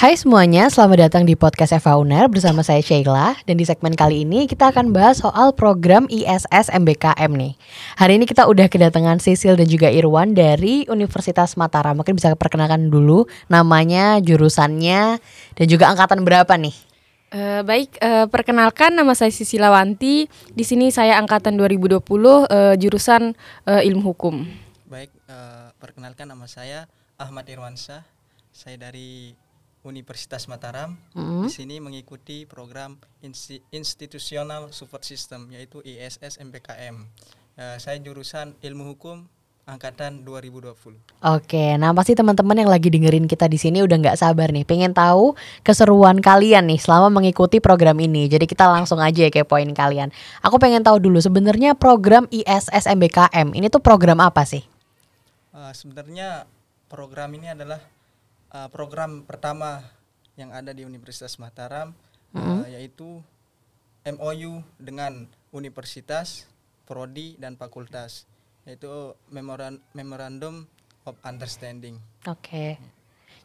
Hai semuanya, selamat datang di podcast Eva Uner bersama saya Sheila dan di segmen kali ini kita akan bahas soal program ISS MBKM nih. Hari ini kita udah kedatangan Sisil dan juga Irwan dari Universitas Mataram. Mungkin bisa perkenalkan dulu namanya, jurusannya dan juga angkatan berapa nih? Uh, baik, uh, perkenalkan nama saya Sisi Lawanti. Di sini saya angkatan 2020 uh, jurusan uh, Ilmu Hukum. Baik, uh, perkenalkan nama saya Ahmad Irwansyah. Saya dari Universitas Mataram. Mm-hmm. Di sini mengikuti program Institutional Support System yaitu ISS MPKM. Uh, saya jurusan Ilmu Hukum angkatan 2020. Oke, nah pasti teman-teman yang lagi dengerin kita di sini udah nggak sabar nih, pengen tahu keseruan kalian nih selama mengikuti program ini. Jadi kita langsung aja ya poin kalian. Aku pengen tahu dulu sebenarnya program ISS MBKM ini tuh program apa sih? Uh, sebenarnya program ini adalah uh, program pertama yang ada di Universitas Mataram mm -hmm. uh, yaitu MOU dengan universitas, prodi dan fakultas yaitu memoran memorandum of understanding. Oke. Okay.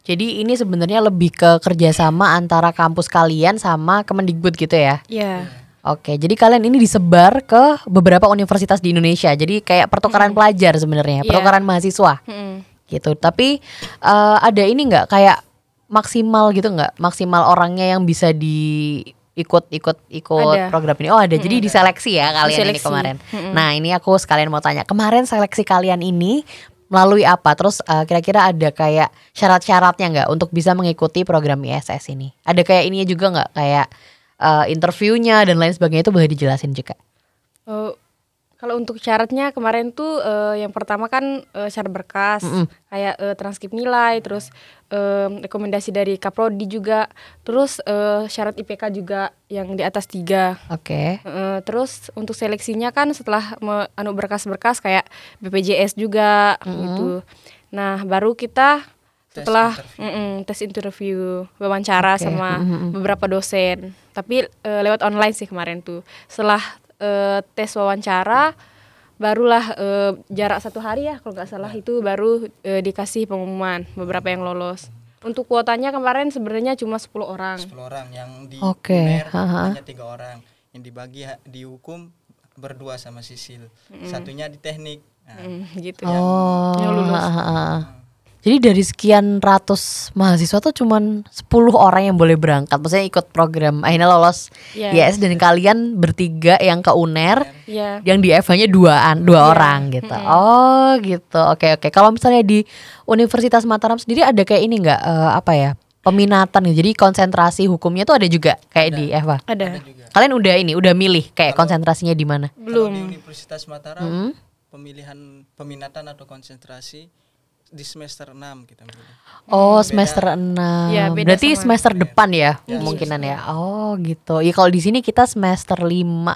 Jadi ini sebenarnya lebih ke kerjasama antara kampus kalian sama Kemendikbud gitu ya? Iya. Yeah. Oke, jadi kalian ini disebar ke beberapa universitas di Indonesia. Jadi kayak pertukaran hmm. pelajar sebenarnya, yeah. pertukaran mahasiswa. Hmm gitu. Tapi uh, ada ini nggak? Kayak maksimal gitu nggak? Maksimal orangnya yang bisa di ikut ikut ikut ada. program ini. Oh ada. Hmm. jadi diseleksi ya kalian diseleksi. ini kemarin. Hmm. nah ini aku sekalian mau tanya. Kemarin seleksi kalian ini melalui apa? Terus eh, kira-kira ada kayak syarat-syaratnya nggak untuk bisa mengikuti program ISS ini? Ada kayak ini juga nggak? Kayak uh, interviewnya dan lain sebagainya itu boleh dijelasin juga. Uh, kalau untuk syaratnya kemarin tuh uh, yang pertama kan uh, syarat berkas mm -hmm. kayak uh, transkrip nilai, terus uh, rekomendasi dari kaprodi juga, terus uh, syarat IPK juga yang di atas tiga. Oke. Okay. Uh, terus untuk seleksinya kan setelah me, anu berkas-berkas kayak BPJS juga mm -hmm. gitu. Nah baru kita setelah tes interview, mm -mm, tes interview wawancara okay. sama mm -hmm. beberapa dosen, tapi uh, lewat online sih kemarin tuh. Setelah uh, tes wawancara barulah uh, jarak satu hari ya kalau nggak salah itu baru uh, dikasih pengumuman beberapa yang lolos. Untuk kuotanya kemarin sebenarnya cuma 10 orang. 10 orang yang di okay. hanya tiga orang. Yang dibagi di hukum berdua sama Sisil. Mm. Satunya di teknik. Nah, mm, gitu oh, yang, yang lulus. Ha, ha. Jadi dari sekian ratus mahasiswa tuh cuman 10 orang yang boleh berangkat. Maksudnya ikut program akhirnya lolos yeah. YS dan kalian bertiga yang ke UNER, yeah. yang di EVA-nya duaan, dua yeah. orang gitu. Mm -hmm. Oh, gitu. Oke, oke. Kalau misalnya di Universitas Mataram sendiri ada kayak ini enggak uh, apa ya? Peminatan nih. Jadi konsentrasi hukumnya tuh ada juga kayak ada. di EVA. Ada. ada Kalian udah ini, udah milih kayak kalau, konsentrasinya di mana? Belum. di Universitas Mataram hmm? pemilihan peminatan atau konsentrasi di semester 6 kita milih. Oh, beda. semester 6. Ya, Berarti semester beda. depan ya, ya kemungkinan ya. Oh, gitu. Ya kalau di sini kita semester 5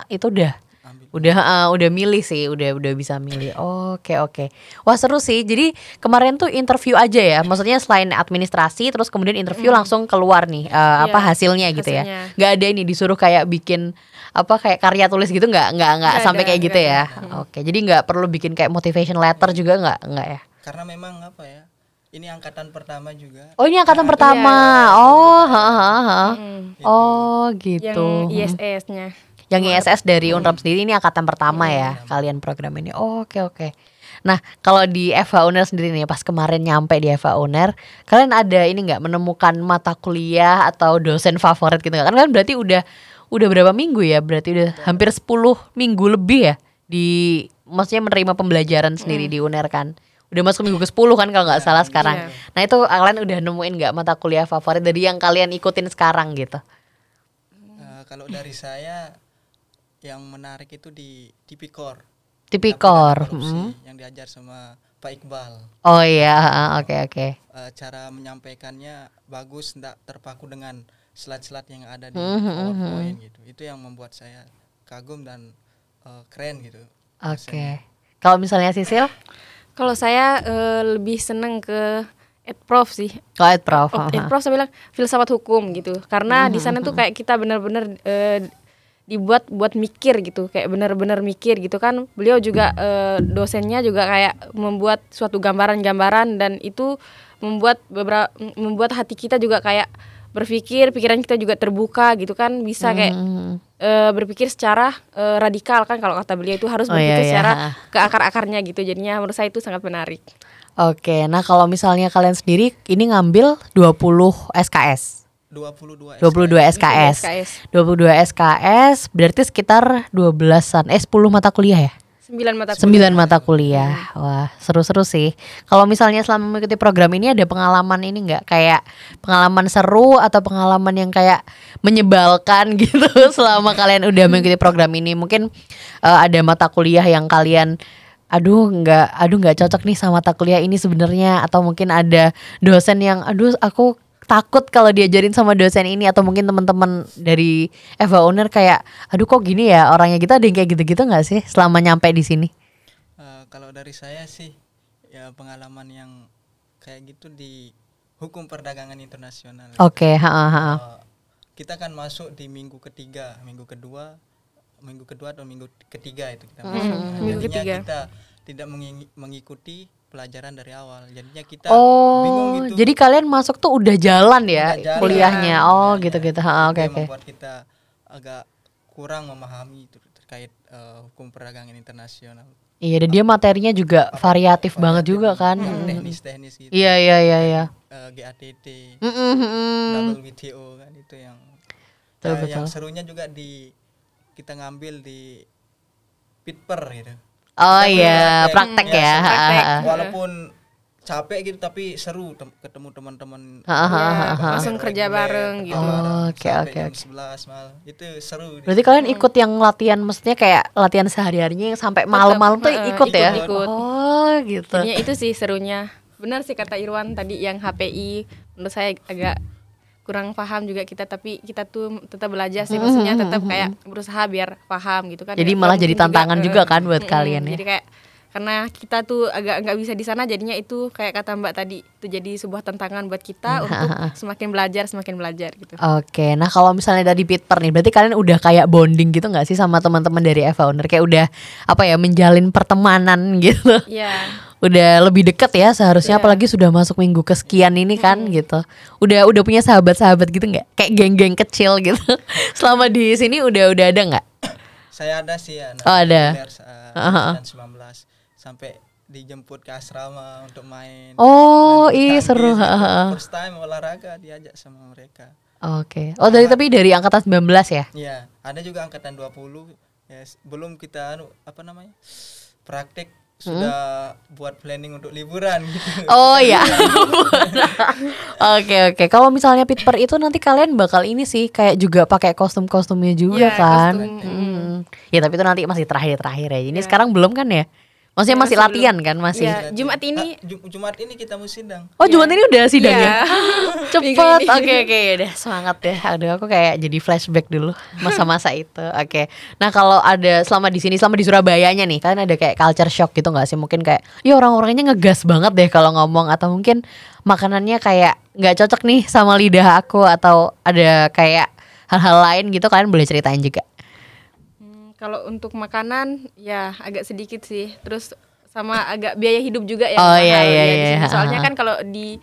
itu udah Ambil. udah uh, udah milih sih, udah udah bisa milih. Oke, oh, oke. Okay, okay. Wah, seru sih. Jadi kemarin tuh interview aja ya. Maksudnya selain administrasi terus kemudian interview hmm. langsung keluar nih uh, ya, apa hasilnya, gitu ya. Gak ada ini disuruh kayak bikin apa kayak karya tulis gitu nggak nggak nggak sampai ada, kayak gitu ya. Oke, jadi nggak perlu bikin kayak motivation letter juga nggak nggak ya? Karena memang apa ya ini angkatan pertama juga oh ini angkatan nah, pertama iya, oh ha, ha, ha. Hmm. oh gitu yang ISS-nya yang ISS dari Unram sendiri ini angkatan pertama hmm. ya kalian program ini oh, oke oke okay. Nah, kalau di Eva Uner sendiri nih, pas kemarin nyampe di Eva Uner, kalian ada ini nggak menemukan mata kuliah atau dosen favorit gitu nggak? Kan kan berarti udah udah berapa minggu ya? Berarti udah hampir 10 minggu lebih ya di maksudnya menerima pembelajaran sendiri hmm. di Uner kan? Udah masuk minggu ke 10 kan kalau nggak salah sekarang. Yeah. Nah, itu kalian udah nemuin nggak mata kuliah favorit dari yang kalian ikutin sekarang gitu? Uh, kalau dari saya yang menarik itu di Tipikor. Tipikor, mm. yang diajar sama Pak Iqbal. Oh iya, oke okay, oke. Okay. Uh, cara menyampaikannya bagus, tidak terpaku dengan slide-slide yang ada di mm -hmm. PowerPoint gitu. Itu yang membuat saya kagum dan uh, keren gitu. Oke. Okay. Kalau misalnya Sisil? Kalau saya uh, lebih seneng ke Prof sih. Oh, Prof. Oh, Prof saya bilang filsafat hukum gitu. Karena hmm, di sana tuh kayak kita benar-benar uh, dibuat buat mikir gitu, kayak benar-benar mikir gitu kan. Beliau juga uh, dosennya juga kayak membuat suatu gambaran-gambaran dan itu membuat beberapa membuat hati kita juga kayak berpikir pikiran kita juga terbuka gitu kan bisa kayak Hmm. eh, berpikir secara eh, radikal kan kalau kata beliau itu harus Oh, berpikir iya, iya. secara ke akar-akarnya gitu jadinya menurut saya itu sangat menarik Oke, nah kalau misalnya kalian sendiri ini ngambil 20 SKS. 22 22 SKS. SKS 22 SKS berarti sekitar 12-an eh 10 mata kuliah ya? 9 mata kuliah. 9 mata kuliah. Wah, seru-seru sih. Kalau misalnya selama mengikuti program ini ada pengalaman ini nggak kayak pengalaman seru atau pengalaman yang kayak menyebalkan gitu selama kalian udah mengikuti program ini? Mungkin eh, ada mata kuliah yang kalian aduh nggak aduh nggak cocok nih sama mata kuliah ini sebenarnya atau mungkin ada dosen yang aduh aku takut kalau diajarin sama dosen ini atau mungkin teman-teman dari Eva Owner kayak aduh kok gini ya orangnya kita ada yang kayak gitu-gitu nggak sih selama nyampe di sini Eh, kalau dari saya sih ya pengalaman yang kayak gitu di hukum perdagangan internasional. Oke, ha, ha. Eh, kita kan masuk di minggu ketiga, minggu kedua, minggu kedua atau minggu ketiga itu kita masuk. Nah, Hmm, minggu ketiga. kita tidak mengi- mengikuti pelajaran dari awal. Jadinya kita Oh, bingung gitu. jadi kalian masuk tuh udah jalan ya Udah jalan. kuliahnya. Oh, Iya, gitu-gitu. iya. Itu Oke, yang oke. membuat kita agak kurang memahami itu terkait eh, hukum perdagangan internasional. Iya, dan dia materinya juga variatif banget juga kan. Yang teknis-teknis gitu. Iya, iya, iya, iya. Eh, GATT, mm-mm. double WTO kan itu yang Betul, Nah, betul. yang serunya juga di kita ngambil di pitper gitu. Oh iya, praktek. praktek Ya, ya. praktek. Walaupun capek gitu tapi seru tem- ketemu teman-teman Ya, langsung kerja bareng gitu. Oh, oke, oke, oke. 11 malam. Itu seru. Berarti kalian ikut yang latihan maksudnya kayak latihan sehari-harinya yang sampai malam-malam tuh Heeh, ikut ya? ikut, ikut. Oh, gitu. Jadinya itu sih serunya. Benar sih kata Irwan tadi yang HPI menurut saya agak kurang paham juga kita tapi kita tuh tetap belajar sih maksudnya tetap kayak berusaha biar paham gitu kan. Jadi Ya, malah jadi tantangan juga kan buat mm-mm, kalian ya? Jadi kayak karena kita tuh agak nggak bisa di sana jadinya itu kayak kata Mbak tadi itu jadi sebuah tantangan buat kita untuk semakin belajar semakin belajar gitu. Oke, nah kalau misalnya dari Peter nih, berarti kalian udah kayak bonding gitu nggak sih sama teman-teman dari Eva Owner? Kayak udah apa ya menjalin pertemanan gitu? Iya. Udah lebih deket ya seharusnya apalagi sudah masuk minggu kesekian ini kan gitu. Udah udah punya sahabat-sahabat gitu nggak? Kayak geng-geng kecil gitu. Selama di sini udah udah ada nggak? Saya ada sih ya. Oh, ada. Uh, 19 sampai dijemput ke asrama untuk main. Oh, main bulu seru. ha. First time olahraga diajak sama mereka. Oke. Oh dari tapi dari angkatan 19 ya? Iya, ada juga angkatan 20 ya s- belum kita anu apa namanya? praktek sudah buat planning untuk liburan gitu. Oh ya. Oke oke. Kalau misalnya Pitper itu nanti kalian bakal ini sih kayak juga pakai kostum-kostumnya juga Iya, kan. kostum. Mm. Ya tapi itu nanti masih terakhir-terakhir ya. Ini sekarang belum kan ya? Maksudnya Ya, masih masih latihan kan masih. Iya, Jumat ini Ah, Jum- Jumat ini kita mau sidang. Oh Jumat ini udah sidang Iya. ya? Cepet. Oke oke ya udah semangat ya. Aduh aku kayak jadi flashback dulu masa-masa itu. Oke. Nah kalau ada selama di sini selama di Surabayanya nih kalian ada kayak culture shock gitu nggak sih? Mungkin kayak ya orang-orangnya ngegas banget deh kalau ngomong atau mungkin makanannya kayak nggak cocok nih sama lidah aku atau ada kayak hal-hal lain gitu kalian boleh ceritain juga. Hmm, kalau untuk makanan ya agak sedikit sih. Terus sama agak biaya hidup juga ya. Oh, mahal iya, iya, ya iya. Soalnya kan kalau di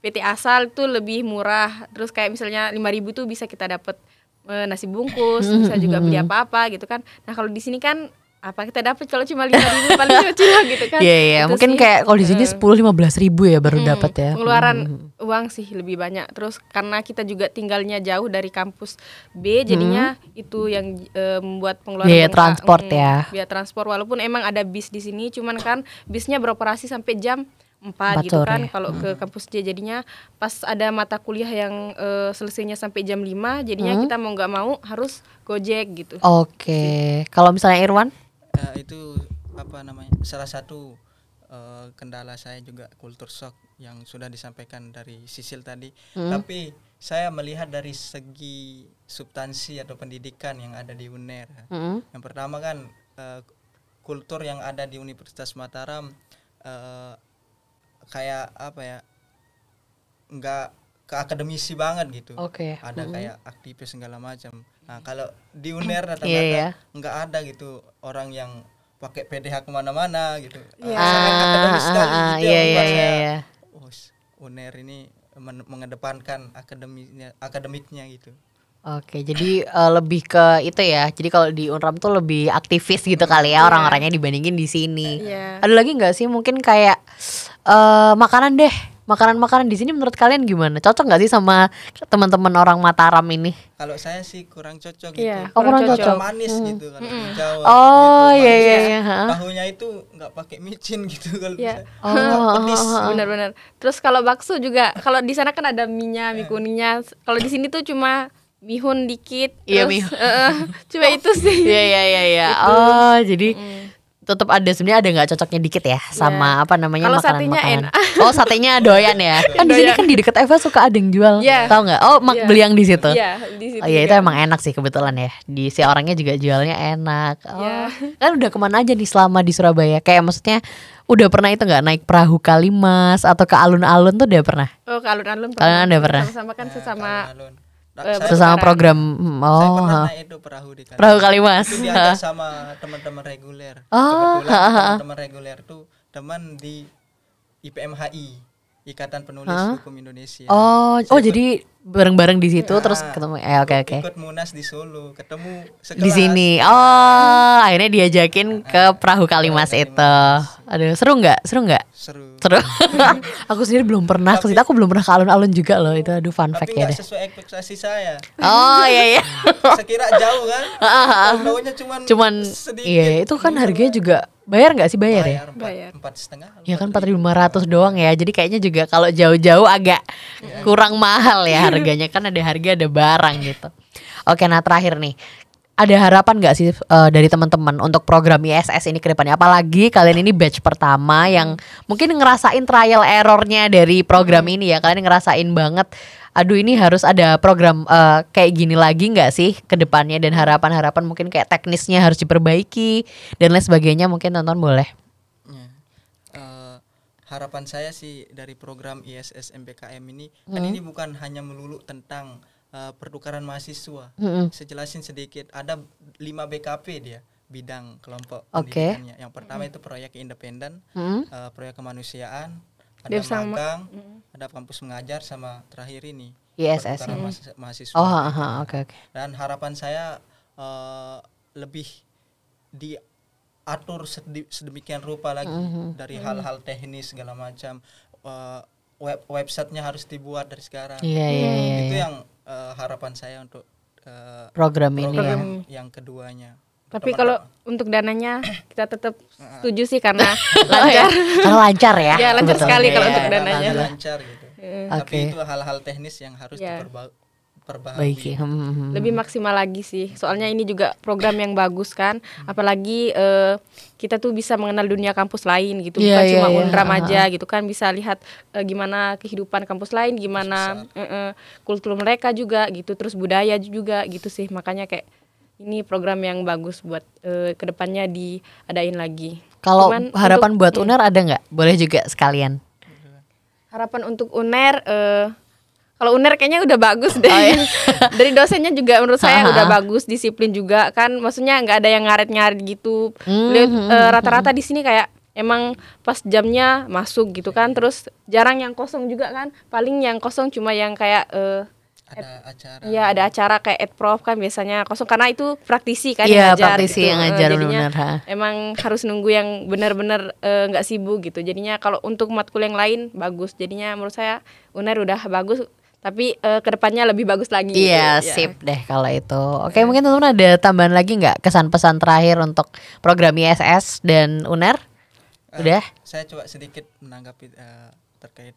PT Asal itu lebih murah. Terus kayak misalnya 5000 tuh bisa kita dapat eh, nasi bungkus, bisa juga beli apa-apa gitu kan. Nah, kalau di sini kan apa kita dapat kalau cuma 5000 paling kecil gitu kan. Iya iya. Itu mungkin sih, kayak kalau di sini sepuluh lima belas ribu ya baru Hmm, dapat ya. Pengeluaran uang sih lebih banyak. Terus karena kita juga tinggalnya jauh dari kampus B, jadinya itu yang eh, membuat pengeluaran Biaya transport Mm, ya. Biaya transport. Walaupun emang ada bis di sini, cuman kan bisnya beroperasi sampai jam 4 Empat gitu kan kalau ke kampus D jadinya pas ada mata kuliah yang eh, selesainya sampai jam 5 jadinya kita mau nggak mau harus Gojek gitu. Oke, kalau misalnya Irwan? Eh, itu apa namanya? Salah satu eh, kendala saya juga kultur shock yang sudah disampaikan dari Sisil tadi. Tapi saya melihat dari segi substansi atau pendidikan yang ada di UNER. Mm-mm. Yang pertama kan eh, kultur yang ada di Universitas Mataram eh, kayak apa ya? Enggak ke akademisi banget gitu. Oke. Ada kayak aktivis segala macam. Nah, kalau di UNER Iya, rata-rata iya. nggak ada gitu orang yang pakai PDH ke mana-mana gitu. Iya. sangat akademis sekali gitu iya iya iya iya. "Oh, s- UNER ini mengedepankan akademiknya akademiknya gitu. Oke, jadi uh, lebih ke itu ya. Jadi kalau di Unram tuh lebih aktivis gitu kali ya yeah. orang-orangnya dibandingin di sini. Yeah. Ada lagi nggak sih mungkin kayak uh, makanan deh makanan-makanan di sini menurut kalian gimana? Cocok nggak sih sama teman-teman orang Mataram ini? Kalau saya sih kurang cocok yeah, gitu. Oh, kurang cocok. Manis hmm. gitu kalau hmm. Jawa. Oh gitu, iya iya iya. Tahunya itu nggak pakai micin gitu kalau yeah. Oh, pedis. Benar-benar. Terus kalau bakso juga kalau di sana kan ada minyak, mie kuningnya. Kalau di sini tuh cuma mihun dikit. Iya mihun. Uh, cuma itu sih. Iya iya iya iya. Oh jadi mm tetap ada sebenarnya ada nggak cocoknya dikit ya sama yeah. apa namanya Kalo makanan makanan. oh satenya doyan ya. kan di sini kan di dekat Eva suka ada yang jual. Yeah. Tahu nggak? Oh mak yeah. beli yang di situ. Iya, yeah, di situ. Oh iya itu emang enak sih kebetulan ya. Di si orangnya juga jualnya enak. Oh. Yeah. Kan udah ke mana aja nih selama di Surabaya? Kayak maksudnya udah pernah itu nggak naik perahu Kalimas atau ke alun-alun tuh udah pernah? Oh ke alun-alun pernah. Kalian udah pernah? Sama-sama kan ya, sesama Uh, sesama program oh saya pernah naik itu perahu di Kalimas. perahu Kalimas. Itu diajak sama teman-teman reguler. Oh, teman-teman reguler tuh teman di IPMHI Ikatan Penulis huh? Hukum Indonesia. Oh, saya oh jadi bareng-bareng di situ ya, terus ketemu. Eh oke okay, oke. Okay. Ikut Munas di Solo, ketemu sekelas. Di sini. Oh, akhirnya diajakin ke Perahu Kalimas, Kalimas itu. Aduh, seru nggak? Seru nggak? Seru. Seru. aku sendiri belum pernah ke situ. Aku belum pernah ke alun-alun juga loh. Itu aduh fun fact ya deh. sesuai ekspektasi saya. Oh, iya iya. Sekira jauh kan? Tahunya cuman cuman sedikit. Iya, itu kan harganya juga Bayar nggak sih bayar, ya? bayar ya? Bayar. Empat setengah. Ya kan empat lima ratus doang ya. Jadi kayaknya juga kalau jauh-jauh agak yeah. kurang mahal ya harganya kan ada harga ada barang gitu. Oke, nah terakhir nih ada harapan nggak sih uh, dari teman-teman untuk program ISS ini ke depannya? Apalagi kalian ini batch pertama yang mungkin ngerasain trial errornya dari program ini ya. Kalian ngerasain banget aduh ini harus ada program uh, kayak gini lagi nggak sih ke depannya dan harapan-harapan mungkin kayak teknisnya harus diperbaiki dan lain sebagainya mungkin tonton boleh. Ya. Uh, harapan saya sih dari program ISS MBKM ini hmm. kan ini bukan hanya melulu tentang uh, pertukaran mahasiswa. Hmm. Sejelasin sedikit ada 5 BKP dia bidang kelompok okay. pendidikannya. Yang pertama hmm. itu proyek independen, hmm. uh, proyek kemanusiaan, ada Dia magang, mm. ada kampus mengajar sama terakhir ini ISS mm. mahasiswa. Oh, oke oke. Okay, okay. Dan harapan saya uh, lebih diatur sedemikian rupa lagi mm -hmm. dari hal-hal teknis segala macam uh, web websitenya harus dibuat dari sekarang. Iya yeah, iya yeah, yeah, Itu yeah. yang uh, harapan saya untuk uh, program, program ini ya. Yang keduanya. Tapi kalau untuk dananya kita tetap setuju sih karena lancar. Karena lancar ya. Ya lancar Betul. sekali ya, kalau untuk dananya. Lancar gitu. Okay. Tapi itu hal-hal teknis yang harus ya. diperbaiki. Hmm, hmm, hmm. Lebih maksimal lagi sih. Soalnya ini juga program yang bagus kan. Apalagi uh, kita tuh bisa mengenal dunia kampus lain gitu. Yeah, Bukan yeah, cuma yeah. Unram uh -huh. aja gitu kan. Bisa lihat uh, gimana kehidupan kampus lain, gimana uh, uh, kultur mereka juga gitu. Terus budaya juga gitu sih. Makanya kayak ini program yang bagus buat uh, ke depannya diadain lagi. Kalau harapan untuk, buat iya. UNER ada nggak? Boleh juga sekalian. Harapan untuk UNER, uh, kalau UNER kayaknya udah bagus deh. Oh, iya. Dari dosennya juga menurut saya udah bagus, disiplin juga kan. Maksudnya nggak ada yang ngaret-ngaret gitu. Mm-hmm. uh, rata-rata di sini kayak emang pas jamnya masuk gitu kan. Terus jarang yang kosong juga kan. Paling yang kosong cuma yang kayak uh, ada acara Iya ada acara kayak ed prof kan biasanya kosong karena itu praktisi kan Iya praktisi gitu. yang ngajar uh, jadinya benar, ha. emang harus nunggu yang benar-benar eh, nggak uh, sibuk gitu jadinya kalau untuk matkul yang lain bagus jadinya menurut saya uner udah bagus tapi uh, ke depannya lebih bagus lagi iya gitu. sip ya. deh kalau itu oke ya. mungkin teman-teman ada tambahan lagi nggak kesan pesan terakhir untuk program ISS dan uner uh, udah saya coba sedikit menanggapi uh, terkait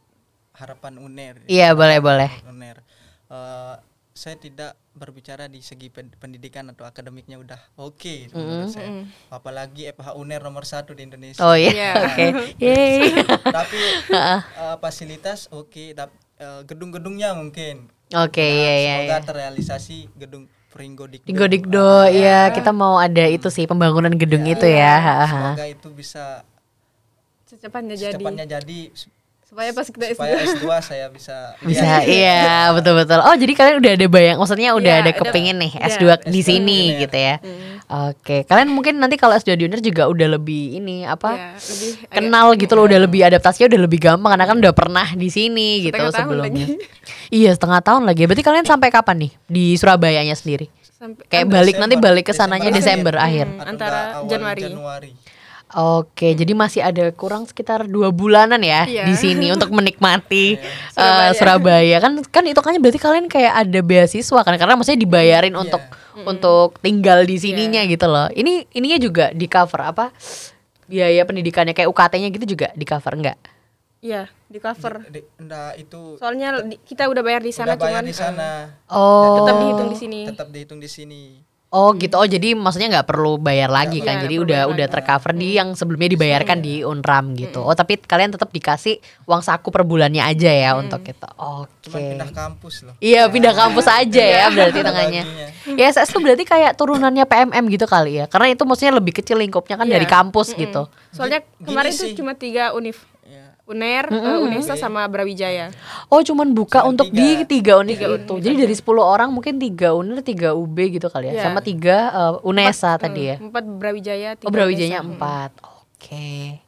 harapan uner iya boleh boleh uner uh, saya tidak berbicara di segi pendidikan atau akademiknya udah oke okay, mm -hmm. saya. Apalagi FH UNER nomor satu di Indonesia. Oh iya, yeah. oke. Okay. tapi uh, fasilitas oke, okay, uh, gedung-gedungnya mungkin. Oke, okay, nah, iya iya. Semoga iya. terrealisasi gedung Pringgo Dikdo. Pringgo Dikdo, uh, ya kita mau ada itu sih pembangunan gedung ya, itu ya. Semoga itu bisa secepatnya jadi. Secepatnya jadi supaya pas kita S2 supaya S2 saya bisa bisa iya betul betul oh jadi kalian udah ada bayang maksudnya udah ya, ada kepingin nih S2 S2 di sini S2 gitu ya hmm. Oke, kalian mungkin nanti kalau S2 di UNER juga udah lebih ini apa? Ya, lebih agak- kenal gitu loh, udah lebih adaptasinya udah lebih gampang karena kan udah pernah di sini gitu Setengah tahun sebelumnya. lagi. iya, setengah tahun lagi. Berarti kalian sampai kapan nih di Surabayanya sendiri? sampai Kayak balik nanti Desember. balik ke sananya Desember, akhir. Hmm, Atau antara enggak awal Januari. Januari. Oke, jadi masih ada kurang sekitar dua bulanan ya Iya. di sini untuk menikmati eh, Surabaya. Surabaya. Kan kan itu kan berarti kalian kayak ada beasiswa kan karena maksudnya dibayarin untuk untuk tinggal di sininya gitu loh. Ini ininya juga di cover apa? Biaya pendidikannya kayak UKT-nya gitu juga di cover enggak? Iya, di cover. Di- enggak itu Soalnya di- kita udah bayar di sana udah bayar cuman di sana. Oh. tetap dihitung di sini. Tetap dihitung di sini. Oh gitu. Oh jadi maksudnya nggak perlu bayar lagi kan. Iya, Jadi udah perlu udah tercover di yang sebelumnya dibayarkan di Unram gitu. Oh tapi kalian tetap dikasih uang saku per bulannya aja ya untuk itu. Oke. Cuman pindah kampus loh. Iya pindah kampus aja ya berarti tengahnya. Baginya. Ya SS tuh berarti kayak turunannya PMM gitu kali ya. Karena itu maksudnya lebih kecil lingkupnya kan Iya. dari kampus gitu. Soalnya kemarin sih. tuh cuma tiga univ. UNER, eh, UNESA sama Brawijaya. Oh cuman buka Cuman untuk di tiga univ Tiga itu. Jadi dari 10 orang mungkin tiga UNER, tiga UB gitu kali ya. Iya. Sama tiga eh, UNESA tadi ya. Empat Brawijaya, tiga Oh Brawijaya UNESA. empat. Oke.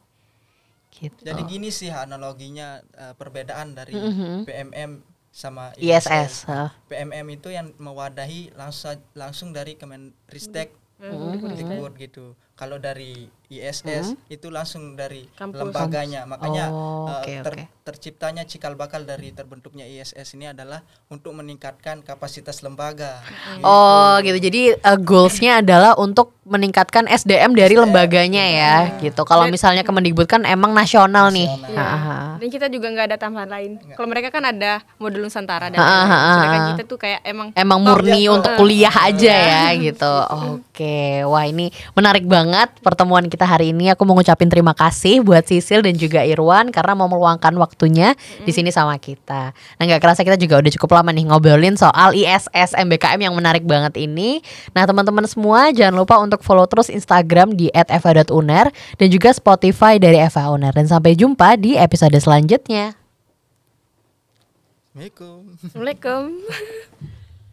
Gitu. Jadi gini sih analoginya eh, perbedaan dari PMM sama ISS. hah. PMM itu yang mewadahi langsung langsung dari Kemenristek Dikbud gitu. Kalau dari ISS itu langsung dari Kampus. lembaganya. Makanya Oh, oke, ter- terciptanya cikal bakal dari terbentuknya ISS ini adalah untuk meningkatkan kapasitas lembaga. Oh gitu. Jadi uh, goalsnya adalah untuk meningkatkan SDM dari lembaganya ya. Gitu. Kalau misalnya Kemendikbud kan emang nasional nih. Iya. Ha-ha. Dan kita juga nggak ada tambahan lain. Kalau mereka kan ada modul Nusantara dan Ha, ha, lain-lain. ha, Sedangkan ha. kita tuh kayak emang Emang murni untuk kuliah aja ya gitu. Oke, wah ini menarik banget pertemuan kita hari ini. Aku mau ngucapin terima kasih buat Sisil dan juga Irwan karena mau meluangkan waktunya di sini sama kita. Nah nggak kerasa kita juga udah cukup lama nih ngobrolin soal ISS MBKM yang menarik banget ini. Nah teman-teman semua jangan lupa untuk follow terus Instagram di @eva.uner dan juga Spotify dari Eva Uner. Dan sampai jumpa di episode selanjutnya. Assalamualaikum. Assalamualaikum.